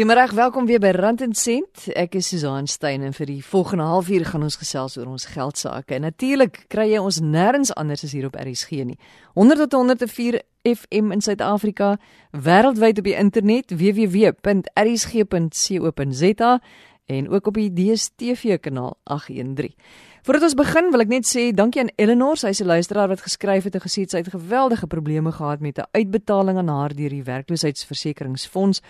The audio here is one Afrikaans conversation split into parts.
Goeiemôre, welkom weer by Rand en Sent. Ek is Susan Stein en vir die volgende halfuur gaan ons gesels oor ons geld sake. Natuurlik kry jy ons nêrens anders as hier op RSG nie. 100 tot 104 FM in Suid-Afrika, wêreldwyd op die internet www.rsg.co.za en ook op die DStv kanaal 813. Voordat ons begin, wil ek net sê dankie aan Eleanor, sy is 'n luisteraar wat geskryf het en gesê sy het geweldige probleme gehad met 'n uitbetaling aan haar deur die werkloosheidsversekeringsfonds.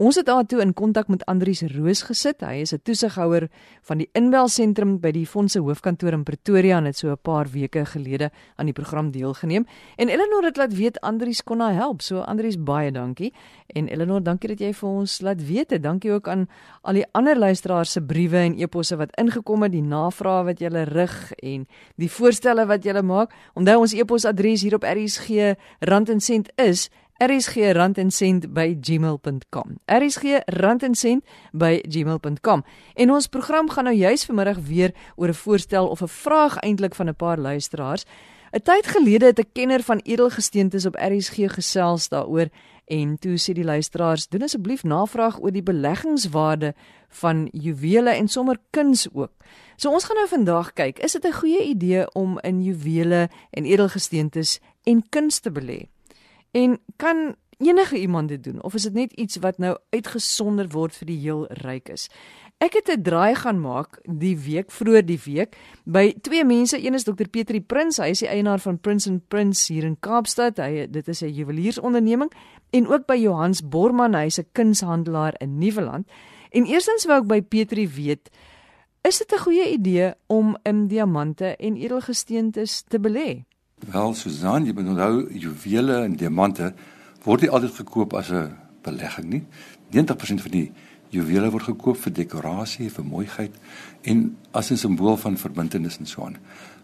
Ons het daartoe in kontak met Andrius Roos gesit. Hy is 'n toesighouer van die inbelsentrum by die fondse hoofkantoor in Pretoria en het so 'n paar weke gelede aan die program deelgeneem. En Eleanor het laat weet Andrius kon haar help. So Andrius baie dankie. En Eleanor, dankie dat jy vir ons laat weet. Dankie ook aan al die ander luisteraars se briewe en e-posse wat ingekom het, die navrae wat julle rig en die voorstelle wat julle maak. Onthou ons e-posadres hier op RSG Rand en Sent is rsgrandencent@gmail.com. rsgrandencent@gmail.com. En ons program gaan nou juis vanmiddag weer oor 'n voorstel of 'n vraag eintlik van 'n paar luisteraars. 'n Tyd gelede het 'n kenner van edelgesteentes op RSG gesels daaroor en toe sê die luisteraars: "Doen asseblief navraag oor die beleggingswaarde van juwele en sommer kuns ook." So ons gaan nou vandag kyk, is dit 'n goeie idee om in juwele en edelgesteentes en kuns te belê? En kan enige iemand dit doen of is dit net iets wat nou uitgesonder word vir die heel rykes? Ek het 'n draai gaan maak die week vroeër die week by twee mense. Een is Dr Petri Prins, hy is die eienaar van Prins and Prince hier in Kaapstad. Hy dit is 'n juweliersonderneming en ook by Johans Borman, hy's 'n kunshandelaar in Nieuweland. En eerstens wou ek by Petri weet, is dit 'n goeie idee om in diamante en edelgesteentes te belê? Wel, Susan, jy moet onthou juwele en diamante word nie altyd gekoop as 'n belegging nie. 90% van die juwele word gekoop vir dekorasie, vir mooiheid en as 'n simbool van verbintenis en so aan.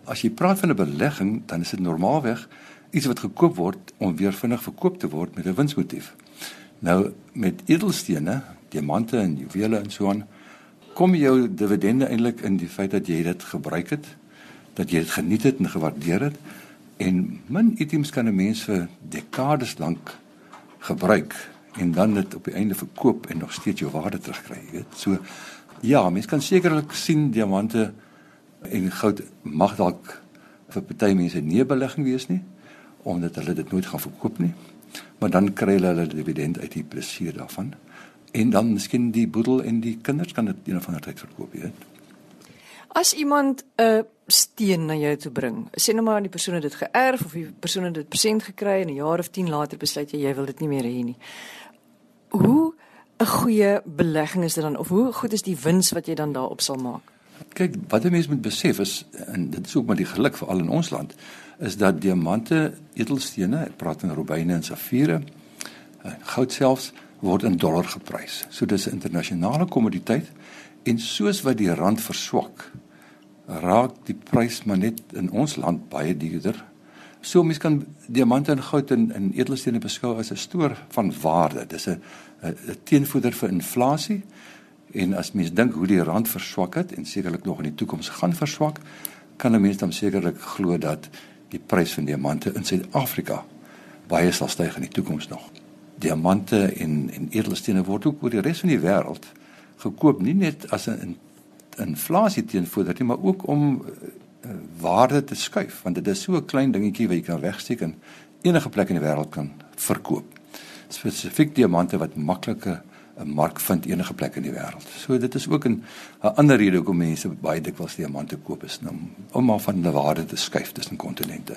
As jy praat van 'n belegging, dan is dit normaalweg iets wat gekoop word om weer vinnig verkoop te word met 'n winsmotief. Nou met edelstene, diamante en juwele en so aan, kom jou dividende eintlik in die feit dat jy dit gebruik het, dat jy dit geniet het en gewaardeer het. En min items kan 'n mens vir dekades lank gebruik en dan dit op die einde verkoop en nog steeds jou waarde terugkry, jy weet. So ja, mens kan sekerlik sien diamante en goud mag dalk vir party mense nie belegging wees nie omdat hulle dit nooit gaan verkoop nie. Maar dan kry hulle hulle dividend uit die plesier daarvan. En dan miskien die boedel en die kinders kan dit een of ander tyd verkoop, jy weet. As iemand 'n steen na jou toe bring, sê nou maar die persoon het dit geërf of die persoon het dit persent gekry en 'n jaar of 10 later besluit jy jy wil dit nie meer hê nie. Hoe 'n goeie belegging is dit dan of hoe goed is die wins wat jy dan daarop sal maak? Kyk, wat 'n mens moet besef is en dit is ook maar die geluk vir al in ons land is dat diamante, edelstene, ek praat van rubyne en safiere, goud selfs word in dollar geprys. So dis 'n internasionale kommoditeit en soos wat die rand verswak, raak die prys maar net in ons land baie duurder. So mense kan diamante en goud en, en edelstene beskou as 'n stoor van waarde. Dis 'n 'n teenvoeder vir inflasie. En as mens dink hoe die rand verswak het en sekerlik nog in die toekoms gaan verswak, kan 'n mens dan sekerlik glo dat die prys van diamante in Suid-Afrika baie sal styg in die toekoms nog. Diamante en en edelstene word ook oor die res van die wêreld gekoop nie net as 'n inflasie teenvoorder nie, maar ook om uh, waarde te skuif want dit is so 'n klein dingetjie wat jy kan wegsteek en enige plek in die wêreld kan verkoop. Spesifiek diamante wat maklike 'n mark vind enige plek in die wêreld. So dit is ook 'n 'n ander rede hoekom mense baie dikwels diamante koop is om om maar van hulle waarde te skuif tussen kontinente.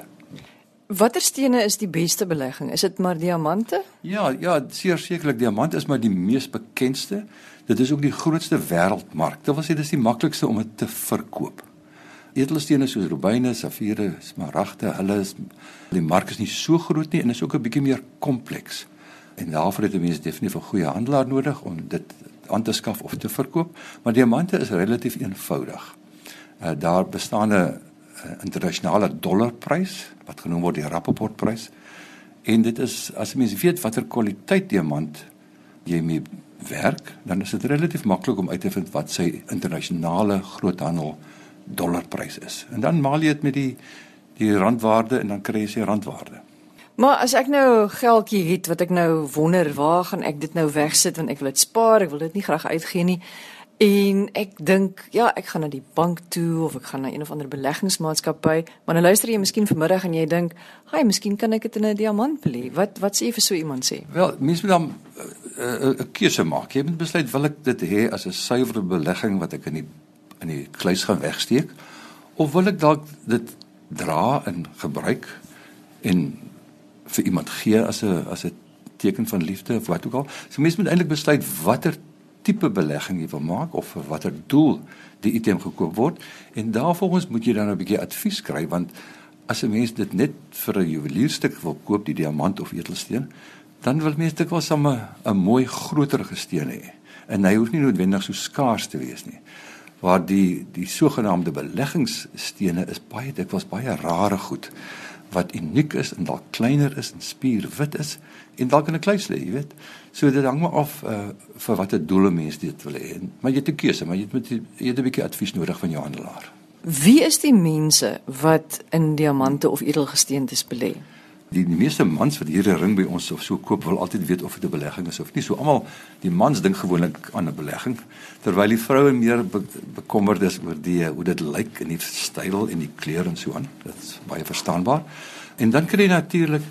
Watter stene is die beste belegging? Is dit maar diamante? Ja, ja, seker sekerlik diamant is maar die mees bekendste. Dit is ook die grootste wêreldmark. Dit wil sê dis die maklikste om dit te verkoop. Edelstene soos rubyne, safiere, smaragde, hulle is die mark is nie so groot nie en is ook 'n bietjie meer kompleks. En daarvoor het 'n mens definitief 'n goeie handelaar nodig om dit aan te skaf of te verkoop, maar diamante is relatief eenvoudig. Uh, daar bestaan 'n internasionale dollarprys wat genoem word die Rappaport prys. En dit is as jy mens weet watter kwaliteit diamant jy mee werk, dan is dit relatief maklik om uit te vind wat sy internasionale groothandel dollarprys is. En dan maal jy dit met die die randwaarde en dan kry jy sy randwaarde. Maar as ek nou geldjie het wat ek nou wonder waar gaan ek dit nou wegsit want ek wil dit spaar, ek wil dit nie graag uitgee nie. En ek dink, ja, ek gaan na die bank toe of ek gaan na een of ander beleggingsmaatskappy, maar nou luister jy miskien vanmiddag en jy dink, "Haai, miskien kan ek dit in 'n diamant belê." Wat wat sê jy vir so iemand sê? Wel, mense moet dan eh, eh, 'n uh, uh, keuse maak. Jy moet besluit wil ek dit hê as 'n suiwer belegging wat ek in die in die kluis gaan wegsteek of wil ek dalk dit dra en gebruik en vir iemand gee as 'n as 'n teken van liefde of wat ook al. So mense moet eintlik besluit watter tipe belegging jy wil maak of vir watter doel die item gekoop word en daarvolgens moet jy dan 'n bietjie advies kry want as 'n mens dit net vir 'n juwelierstuk wil koop, die diamant of edelsteen, dan wil mense dit wel sommer 'n mooi groter gesteen hê. En hy hoef nie noodwendig so skaars te wees nie. Waar die die sogenaamde beleggingsstene is baie dikwels baie rare goed wat uniek is en dalk kleiner is en spierwit is en dalk in 'n kluis lê, jy weet. So dit hang maar af uh, vir watter doele mens dit wil hê. Maar jy het 'n keuse, maar jy het met jy het 'n bietjie advies nodig van jou handelaar. Wie is die mense wat in diamante of edelgesteentes belê? Die, die meeste mans wat hier 'n ring by ons of so koop wil altyd weet of dit 'n belegging is of nie. So almal die mans dink gewoonlik aan 'n belegging terwyl die vroue meer be, bekommerd is oor die hoe dit lyk en die styl en die kleur en so aan. Dit is baie verstaanbaar. En dan kry jy natuurlik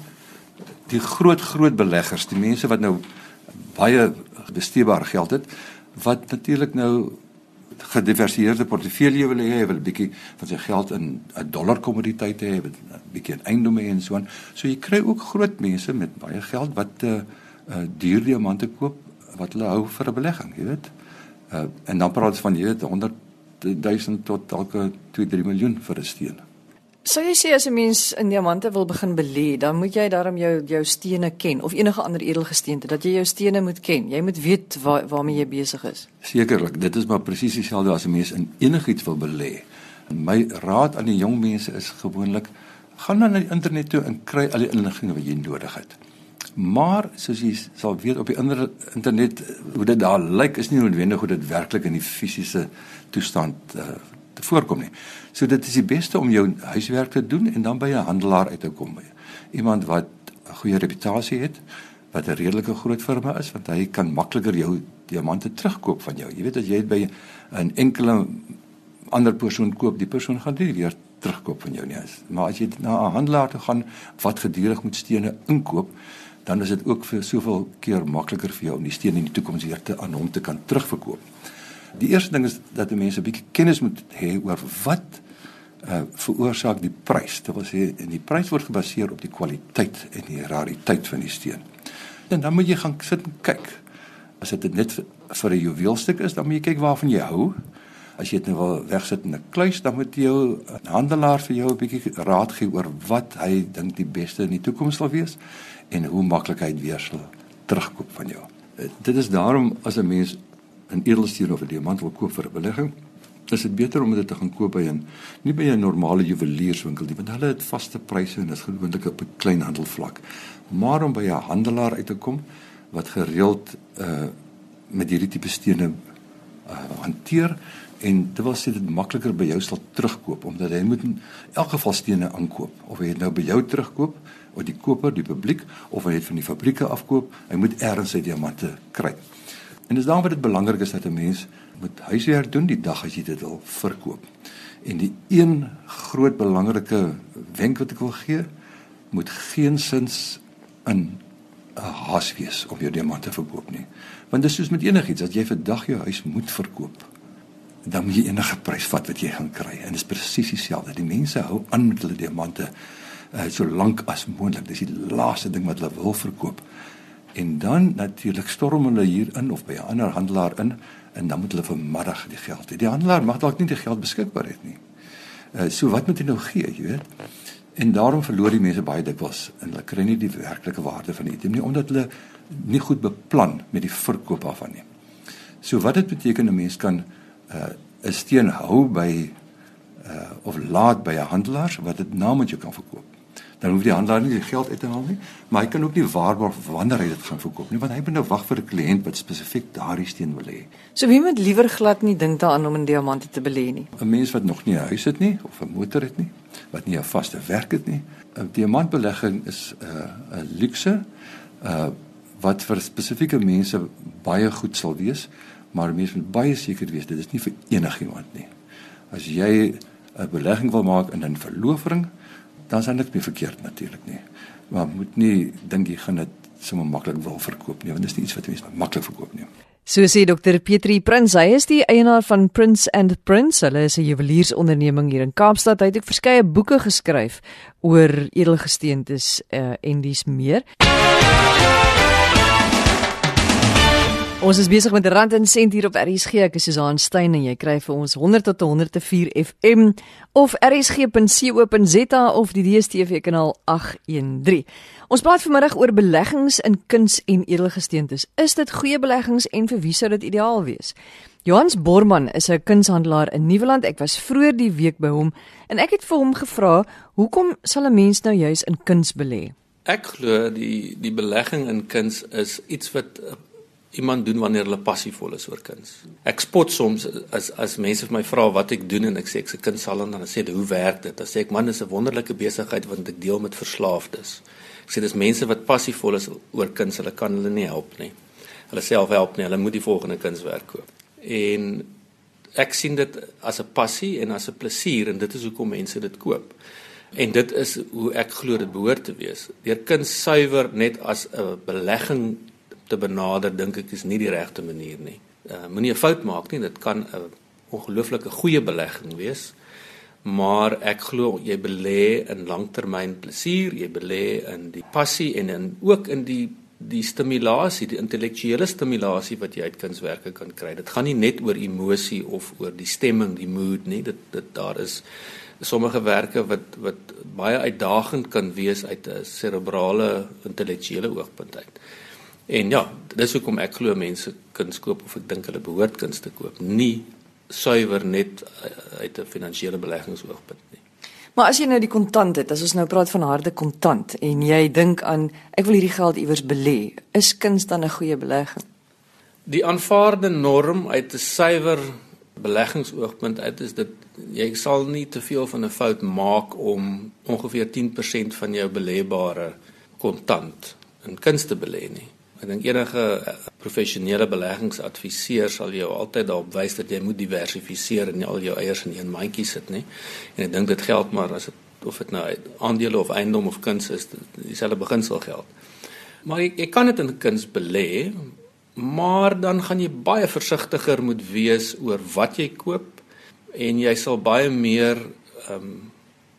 die groot groot beleggers, die mense wat nou baie besteedbare geld het wat natuurlik nou gediversifieerde portefeulje wil hê, wil 'n bietjie van sy geld in 'n dollar kommoditeite hê, 'n bietjie in eiendomme en so aan. So jy kry ook groot mense met baie geld wat 'n uh, eh, uh, eh, duur diamante koop wat hulle hou vir 'n belegging, jy weet. Uh, en dan praat ons van jy weet 100 000 tot dalk 2 3 miljoen vir 'n steen. Sou jy sê as 'n mens in diamante wil begin belê, dan moet jy daarom jou jou stene ken of enige ander edelgesteente dat jy jou stene moet ken. Jy moet weet waar waarmee jy besig is. Sekerlik, dit is maar presies dieselfde as 'n mens in enigiets wil belê. My raad aan die jong mense is gewoonlik gaan dan na die internet toe en kry al die inligting wat jy nodig het. Maar soos jy sal weet op die internet hoe dit daar lyk is nie noodwendig hoe dit werklik in die fisiese toestand uh, te voorkom nie. So dit is die beste om jou huiswerk te doen en dan by 'n handelaar uit te kom. Iemand wat 'n goeie reputasie het, wat 'n redelike groot firma is, want hy kan makliker jou diamante terugkoop van jou. Jy weet as jy dit by 'n enkele ander persoon koop, die persoon gaan dit weer terugkoop van jou nie. Maar as jy na 'n handelaar toe gaan wat gedurig moet stene inkoop, dan is dit ook vir soveel keer makliker vir jou om die stene in die toekoms weer te aan hom te kan terugverkoop. Die eerste ding is dat 'n mens 'n bietjie kennis moet hê oor wat uh veroorsaak die prys. Dit wil sê en die prys word gebaseer op die kwaliteit en die rariteit van die steen. En dan moet jy gaan sit en kyk. As dit net vir 'n juweelstuk is, dan moet jy kyk waarvan jy hou. As jy dit nou wil wegsit in 'n kluis, dan moet jy 'n handelaar vir jou 'n bietjie raad gee oor wat hy dink die beste in die toekoms sal wees en hoe maklik hy dit weer sal terugkoop van jou. Uh, dit is daarom as 'n mens 'n edelsteen of 'n diamant wil koop vir 'n belegging, is dit beter om dit te gaan koop by 'n nie by 'n normale juwelierswinkel nie, want hulle het vaste pryse en dit is gewoonlik op 'n klein handelvlak. Maar om by 'n handelaar uit te kom wat gereeld uh met hierdie tipe stene uh hanteer en dit wil sê dit makliker by jou sal terugkoop omdat hy moet in elk geval stene aankoop of hy dit nou by jou terugkoop of die koper, die publiek of hy dit van die fabrieke afkoop, hy moet ergens sy diamante kry. En dis daarom wat dit belangrik is dat 'n mens moet huiswerk doen die dag as jy dit wil verkoop. En die een groot belangrike wenk wat ek wil gee, moet geensins in 'n haas wees om jou diamante te verkoop nie. Want dit is soos met enigiets, as jy vandag jou huis moet verkoop, dan jy enige prys vat wat jy gaan kry. En dit is presies dieselfde. Die mense hou aan met hulle diamante uh, so lank as moontlik. Dis die laaste ding wat hulle wil verkoop. En dan natuurlik storm hulle hier in of by 'n ander handelaar in en dan moet hulle vermiddag die geld hê. Die handelaar mag dalk nie die geld beskikbaar hê nie. Uh so wat moet hy nou gee, jy weet? En daarom verloor die mense baie dikwels en hulle kry nie die werklike waarde van die item nie omdat hulle nie goed beplan met die verkoop daarvan nie. So wat dit beteken 'n mens kan uh 'n steen hou by uh of laat by 'n handelaar wat dit namens jou kan verkoop. Dan hoef die handelaar nie die geld uit te haal nie, maar hy kan ook nie waarborg wanneer hy dit gaan verkoop nie, want hy moet nou wag vir 'n kliënt wat spesifiek daardie steen wil hê. So wie moet liewer glad nie dink daaraan om in diamante te belê nie. 'n Mens wat nog nie 'n huis het nie of 'n motor het nie, wat nie 'n vaste werk het nie. 'n Diamantbelegging is 'n uh, 'n luukse uh wat vir spesifieke mense baie goed sal wees, maar mense moet baie seker wees dit is nie vir enigiemand nie. As jy 'n belegging wil maak in 'n verloofring, dan is dit niks meer verkeerd natuurlik nie. Maar moet nie dink jy gaan dit sommer maklik wil verkoop nie, want dit is nie iets wat mense maklik verkoop nie. So sê Dr Pietri Prins, hy is die eienaar van Prince and Prince. Hulle is 'n juweliersonderneming hier in Kaapstad. Hy het ook verskeie boeke geskryf oor edelgesteentes uh, en dis meer. Ons is besig met Rand en Sent hier op RSG. Ek is Susan Stein en jy kry vir ons 100 tot 104 FM of rsg.co.za of die DStv kanaal 813. Ons praat vanmiddag oor beleggings in kuns en edelgesteentes. Is dit goeie beleggings en vir wie sou dit ideaal wees? Johannes Borman is 'n kunshandelaar in Nieuweland. Ek was vroeër die week by hom en ek het vir hom gevra, "Hoekom sal 'n mens nou juis in kuns belê?" Ek glo die die belegging in kuns is iets wat iemand doen wanneer hulle passievol is oor kuns. Ek spot soms as as mense vir my vra wat ek doen en ek sê ek's 'n kunsthal en dan sê hulle hoe werk dit? Dan sê ek man, dis 'n wonderlike besigheid wat ek deel met verslaafdes. Ek sê dis mense wat passievol is oor kuns, hulle kan hulle nie help nie. Hulle self help nie, hulle moet die volgende kunswerk koop. En ek sien dit as 'n passie en as 'n plesier en dit is hoekom mense dit koop. En dit is hoe ek glo dit behoort te wees. Deur kuns suiwer net as 'n belegging te benader dink ek is nie die regte manier nie. Uh moenie 'n fout maak nie, dit kan 'n ongelooflike goeie belegging wees. Maar ek glo jy belê in langtermyn plesier, jy belê in die passie en in ook in die die stimulasie, die intellektuele stimulasie wat jy uit kunswerke kan kry. Dit gaan nie net oor emosie of oor die stemming, die mood nie. Dit dit daar is sommige werke wat wat baie uitdagend kan wees uit 'n serebrale intellektuele oogpunt uit. En ja, dis hoekom ek glo mense kuns koop of ek dink hulle behoort kuns te koop, nie suiwer net eh, uit 'n finansiële beleggingsoogpunt nie. Maar as jy nou die kontant het, as ons nou praat van harde kontant en jy dink aan ek wil hierdie geld iewers belê, is kuns dan 'n goeie belegging? Die aanvaarde norm uit 'n suiwer beleggingsoogpunt uit is dit jy sal nie te veel van 'n fout maak om ongeveer 10% van jou belêbare kontant in kuns te belê nie. Ek dink enige eh, professionele beleggingsadviseur sal jou altyd daarop wys dat jy moet diversifiseer en nie al jou eiers in een mandjie sit nie. En ek dink dit geld maar as dit of dit nou aandele of eiendom of kuns is, dieselfde beginsel geld. Maar jy, jy kan dit in kuns belê, maar dan gaan jy baie versigtiger moet wees oor wat jy koop en jy sal baie meer ehm um,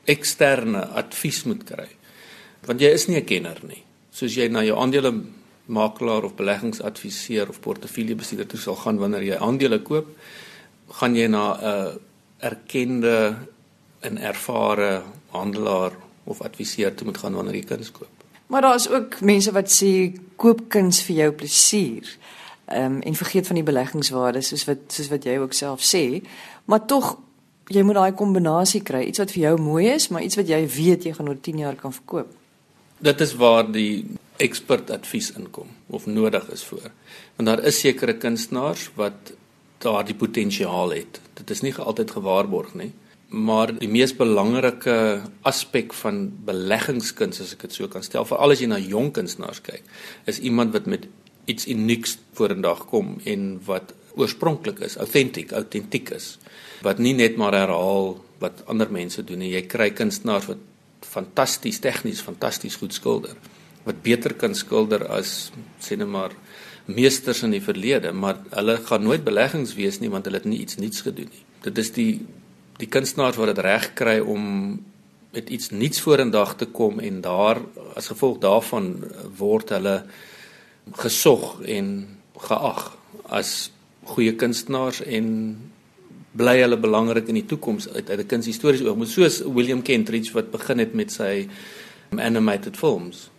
eksterne advies moet kry. Want jy is nie 'n kenner nie. Soos jy na jou aandele makelaar of beleggingsadviseur of portefeuljebestuurder toe sal gaan wanneer jy aandele koop, gaan jy na 'n erkende en ervare handelaar of adviseur toe moet gaan wanneer jy kuns koop. Maar daar is ook mense wat sê koop kuns vir jou plesier. Ehm um, en vergeet van die beleggingswaarde soos wat soos wat jy ook self sê, maar tog jy moet daai kombinasie kry, iets wat vir jou mooi is, maar iets wat jy weet jy gaan oor 10 jaar kan verkoop. Dit is waar die expert advies inkom of nodig is voor. Want daar is sekere kunstenaars wat daardie potensiaal het. Dit is nie altyd gewaarborg nie. Maar die mees belangrike aspek van beleggingskuns as ek dit so kan stel, veral as jy na jong kunstenaars kyk, is iemand wat met iets unieks vorendag kom en wat oorspronklik is, authentic, autentiek is, wat nie net maar herhaal wat ander mense doen nie. Jy kry kunstenaars wat fantasties tegnies, fantasties goed skilder wat beter kan skilder as sê net maar meesters in die verlede, maar hulle gaan nooit beleggings wees nie want hulle het nie iets nuuts gedoen nie. Dit is die die kunstenaars wat dit reg kry om met iets nuuts vorendag te kom en daar as gevolg daarvan word hulle gesog en geag as goeie kunstenaars en bly hulle belangrik in die toekoms uit uit 'n kunshistoriese oogpunt soos William Kentridge wat begin het met sy animated films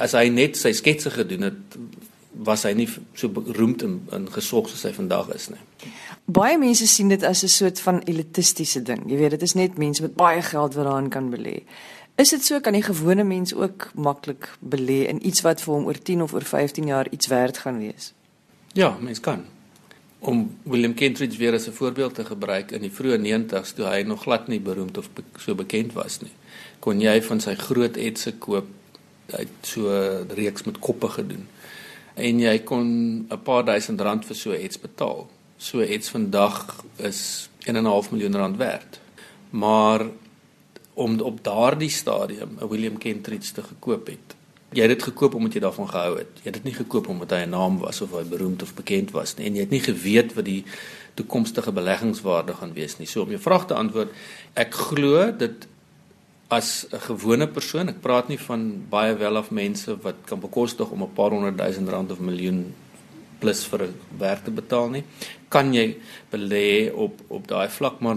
as hy net sy sketse gedoen het was hy nie so beroemd en, en gesog soos hy vandag is nie. Baie mense sien dit as 'n soort van elitistiese ding. Jy weet, dit is net mense met baie geld wat daarin kan belê. Is dit so kan die gewone mens ook maklik belê in iets wat vir hom oor 10 of oor 15 jaar iets werd gaan wees? Ja, mens kan. Om William Kentridge weer as 'n voorbeeld te gebruik in die vroeë 90's toe hy nog glad nie beroemd of be so bekend was nie. Kon jy van sy groot etse koop uit so 'n reeks met koppe gedoen. En jy kon 'n paar duisend rand vir so iets betaal. So iets vandag is 1.5 miljoen rand werd. Maar om op daardie stadium 'n William Kentridge te gekoop het. Jy het dit gekoop omdat jy daarvan gehou het. Jy het dit nie gekoop omdat hy 'n naam was of hy beroemd of bekend was nie en jy het nie geweet wat die toekomstige beleggingswaarde gaan wees nie. So om jou vraag te antwoord, ek glo dit as 'n gewone persoon, ek praat nie van baie welaf mense wat kan bekostig om 'n paar honderd duisend rand of miljoen plus vir 'n werk te betaal nie, kan jy belê op op daai vlak, maar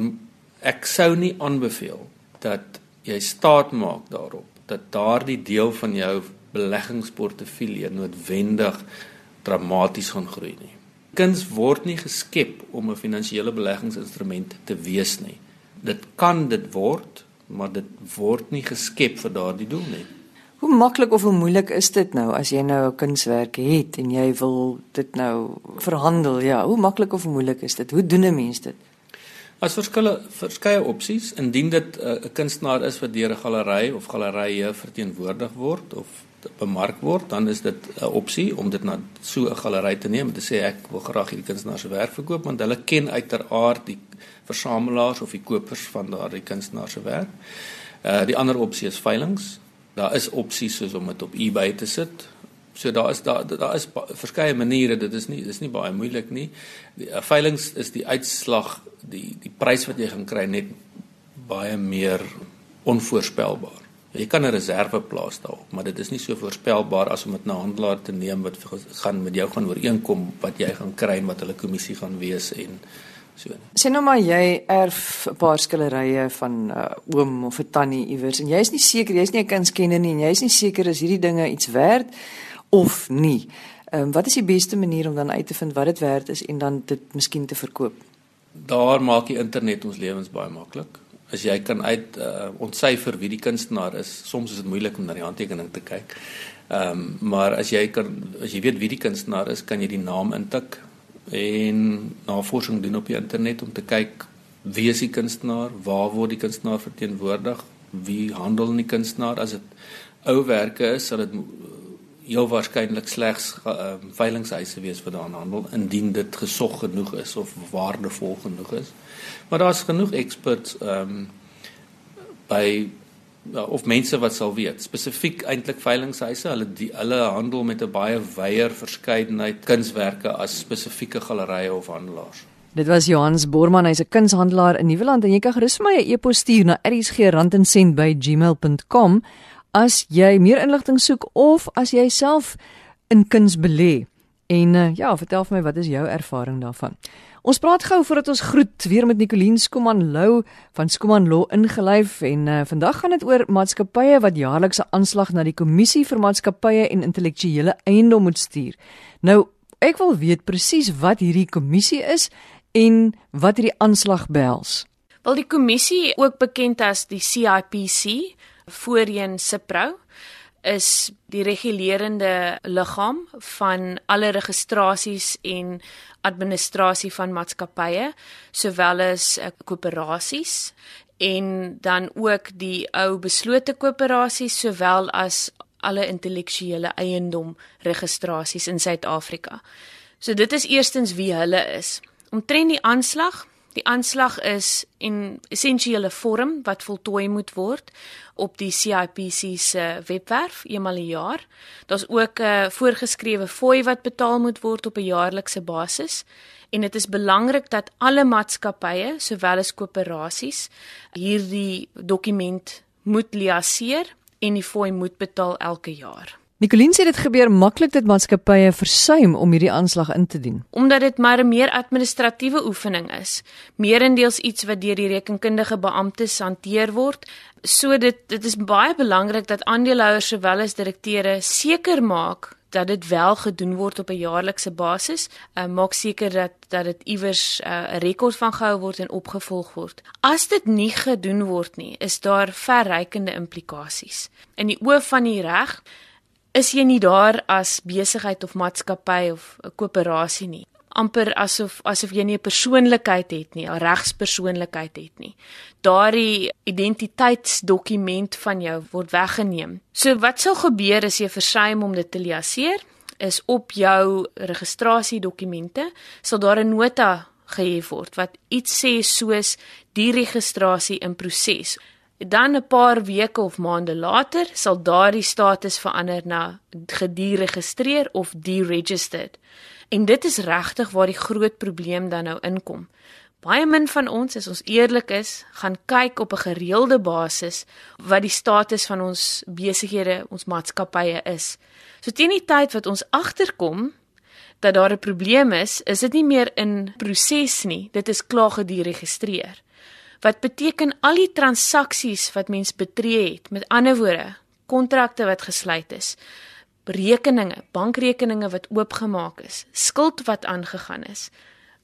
ek sou nie aanbeveel dat jy staat maak daarop dat daardie deel van jou beleggingsportefeulje noodwendig dramaties gaan groei nie. Kuns word nie geskep om 'n finansiële beleggingsinstrument te wees nie. Dit kan dit word, maar dit word nie geskep vir daardie doel nie. Hoe maklik of hoe moeilik is dit nou as jy nou 'n kunswerk het en jy wil dit nou verhandel? Ja, hoe maklik of moeilik is dit? Hoe doen 'n mens dit? As verskille verskeie opsies indien dit eh, 'n uh, kunstenaar is wat deur 'n galery of galerye verteenwoordig word of bemark word, dan is dit 'n opsie om dit na so 'n galery te neem en te sê ek wil graag hierdie kunstenaar se werk verkoop want hulle ken uiteraard die versamelaars of die kopers van daardie kunstenaar se werk. Uh die ander opsie is veilinge. Daar is opsies soos om dit op eBay te sit So daar is daar daar is verskeie maniere dit is nie dis nie baie moeilik nie. Die uh, veilings is die uitslag die die prys wat jy gaan kry net baie meer onvoorspelbaar. Jy kan 'n reserve plaas daarop, maar dit is nie so voorspelbaar as om dit na 'n handelaar te neem wat gaan met jou gaan ooreenkom wat jy gaan kry en wat hulle kommissie gaan wees en so. Sê nou maar jy erf 'n paar skillerye van 'n uh, oom of 'n tannie iewers en jy's nie seker jy's nie 'n kunskenner nie en jy's nie seker is hierdie dinge iets werd of nie. Ehm um, wat is die beste manier om dan uit te vind wat dit werd is en dan dit miskien te verkoop? Daar maak die internet ons lewens baie maklik. As jy kan uit uh, ontsyfer wie die kunstenaar is, soms is dit moeilik om na die handtekening te kyk. Ehm um, maar as jy kan as jy weet wie die kunstenaar is, kan jy die naam intik en navorsing doen op die internet om te kyk wie is die kunstenaar, waar word die kunstenaar verteenwoordig, wie handel in die kunstenaar as dit ouwerke is, sal dit heel waarskynlik slegs uh, veilingshuise wees wat daaraan handel indien dit gesog genoeg is of waardevol genoeg is. Maar daar's genoeg experts ehm um, by ja, of mense wat sal weet spesifiek eintlik veilingshuise hulle die hulle handel met 'n baie wyeer verskeidenheid kunswerke as spesifieke gallerye of handelaars. Dit was Johannes Borman, hy's 'n kunshandelaar in Nieuweland en jy kan gerus vir my 'n e-pos stuur na rsg@gmail.com as jy meer inligting soek of as jy self in kuns belê. En uh, ja, vertel vir my wat is jou ervaring daarvan? Ons praat gou voordat ons groet weer met Nicoline Skuman Lou van Skuman Law ingelyf en uh, vandag gaan dit oor maatskappye wat jaarliks 'n aanslag na die kommissie vir maatskappye en intellektuele eiendom moet stuur. Nou, ek wil weet presies wat hierdie kommissie is en wat hierdie aanslag behels. Wel die kommissie, ook bekend as die CIPC, voorheen Cipro is die regulerende liggaam van alle registrasies en administrasie van maatskappye sowel as uh, koöperasies en dan ook die ou beslote koöperasies sowel as alle intellektuele eiendom registrasies in Suid-Afrika. So dit is eerstens wie hulle is. Omtrent die aanslag Die aanslag is in essensiële vorm wat voltooi moet word op die CIPC se webwerf eenmal 'n jaar. Daar's ook 'n voorgeskrewe fooi wat betaal moet word op 'n jaarlikse basis en dit is belangrik dat alle maatskappye sowel as koöperasies hierdie dokument moet liaseer en die fooi moet betaal elke jaar. Nicoline sê dit gebeur maklik dat maatskappye versuim om hierdie aanslag in te dien. Omdat dit maar 'n meer administratiewe oefening is, meerendeels iets wat deur die rekenkundige beamptes hanteer word. So dit dit is baie belangrik dat aandeelhouers sowel as direkteure seker maak dat dit wel gedoen word op 'n jaarlikse basis. Uh, maak seker dat dat dit iewers 'n uh, rekord van gehou word en opgevolg word. As dit nie gedoen word nie, is daar verrykende implikasies. In die oë van die reg is jy nie daar as besigheid of maatskappy of 'n koöperasie nie amper asof asof jy nie 'n persoonlikheid het nie, 'n regspersoonlikheid het nie. Daardie identiteitsdokument van jou word weggeneem. So wat sal gebeur as jy versuim om dit te liaseer? Is op jou registrasiedokumente sal daar 'n nota gehef word wat iets sê soos die registrasie in proses. Dan 'n paar weke of maande later sal daardie status verander na gediregistreer of deregistered. En dit is regtig waar die groot probleem dan nou inkom. Baie min van ons, as ons eerlik is, gaan kyk op 'n gereelde basis wat die status van ons besighede, ons maatskappye is. So teen die tyd wat ons agterkom dat daar 'n probleem is, is dit nie meer in proses nie, dit is klaar gediregistreer. Wat beteken al die transaksies wat mens betree het, met ander woorde, kontrakte wat gesluit is, rekeninge, bankrekeninge wat oopgemaak is, skuld wat aangegaan is,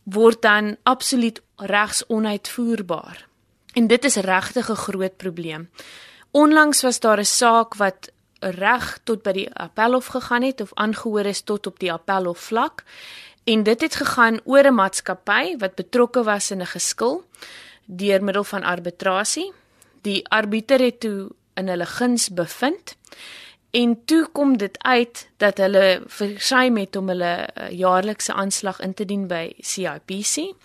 word dan absoluut regs onuitvoerbaar. En dit is regtig 'n groot probleem. Onlangs was daar 'n saak wat reg tot by die appelhof gegaan het of aangehoor is tot op die appelhof vlak en dit het gegaan oor 'n maatskappy wat betrokke was in 'n geskil deur middel van arbitrasie. Die arbiter het toe in hulle guns bevind En toe kom dit uit dat hulle versuim het om hulle uh, jaarlikse aanslag in te dien by CIPC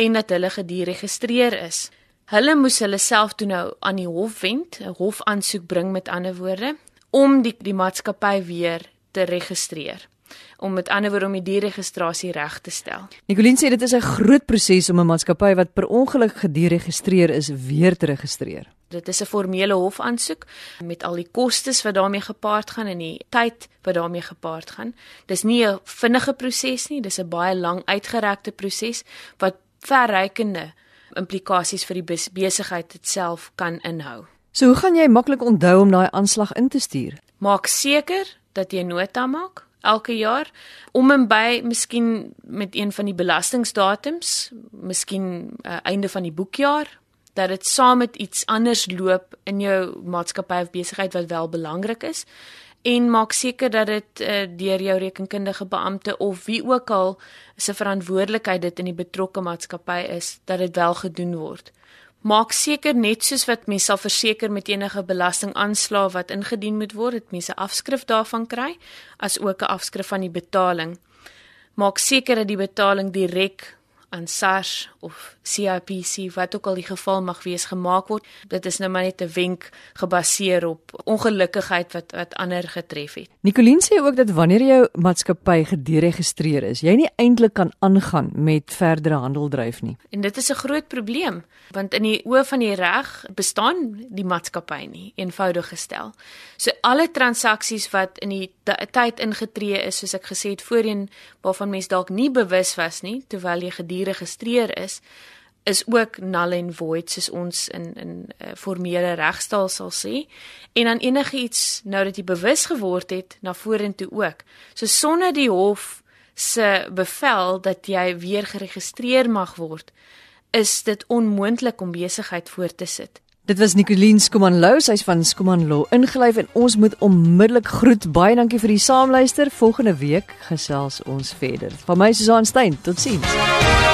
en dat hulle gediregistreer is. Hulle moes hulle self toe nou aan die hof wend, 'n hofaansoek bring met ander woorde om die die maatskappy weer te registreer om met ander woorde om die deregistrasie reg te stel. Nicoline sê dit is 'n groot proses om 'n maatskappy wat per ongeluk gediregistreer is weer te registreer. Dit is 'n formele hofaansoek met al die kostes wat daarmee gepaard gaan en die tyd wat daarmee gepaard gaan. Dis nie 'n vinnige proses nie, dis 'n baie lang uitgerekte proses wat verrykende implikasies vir die besigheid self kan inhou. So hoe gaan jy maklik onthou om daai aanslag in te stuur? Maak seker dat jy nota maak elke jaar om en by miskien met een van die belastingdatums, miskien uh, einde van die boekjaar dat dit saam met iets anders loop in jou maatskappy of besigheid wat wel belangrik is en maak seker dat dit uh, deur jou rekenkundige beampte of wie ook al se verantwoordelikheid dit in die betrokke maatskappy is dat dit wel gedoen word. Maak seker net soos wat mens sal verseker met enige belastingaanslag wat ingedien moet word, dat mens 'n afskrif daarvan kry, as ook 'n afskrif van die betaling. Maak seker dat die betaling direk aan SARS of CIPC wat ook al die geval mag wees gemaak word. Dit is nou maar net 'n wenk gebaseer op ongelukkigheid wat wat ander getref het. Nicoline sê ook dat wanneer jou maatskappy gediregistreer is, jy nie eintlik kan aangaan met verdere handel dryf nie. En dit is 'n groot probleem want in die oë van die reg bestaan die maatskappy nie eenvoudig gestel. So alle transaksies wat in die tyd ingetree is, soos ek gesê het voorheen, waarvan mens dalk nie bewus was nie terwyl jy gediregistreer is, is ook null and void soos ons in in 'n uh, formele regstaal sal sê en dan enige iets nou dat jy bewus geword het na vorentoe ook. So sonder die hof se bevel dat jy weer geregistreer mag word, is dit onmoontlik om besigheid voort te sit. Dit was Nicoline Skuman Lou, sy's van Skuman Law ingelyf en ons moet onmiddellik groet. Baie dankie vir die saamluister. Volgende week gesels ons verder. Van my Susan Stein. Totsiens.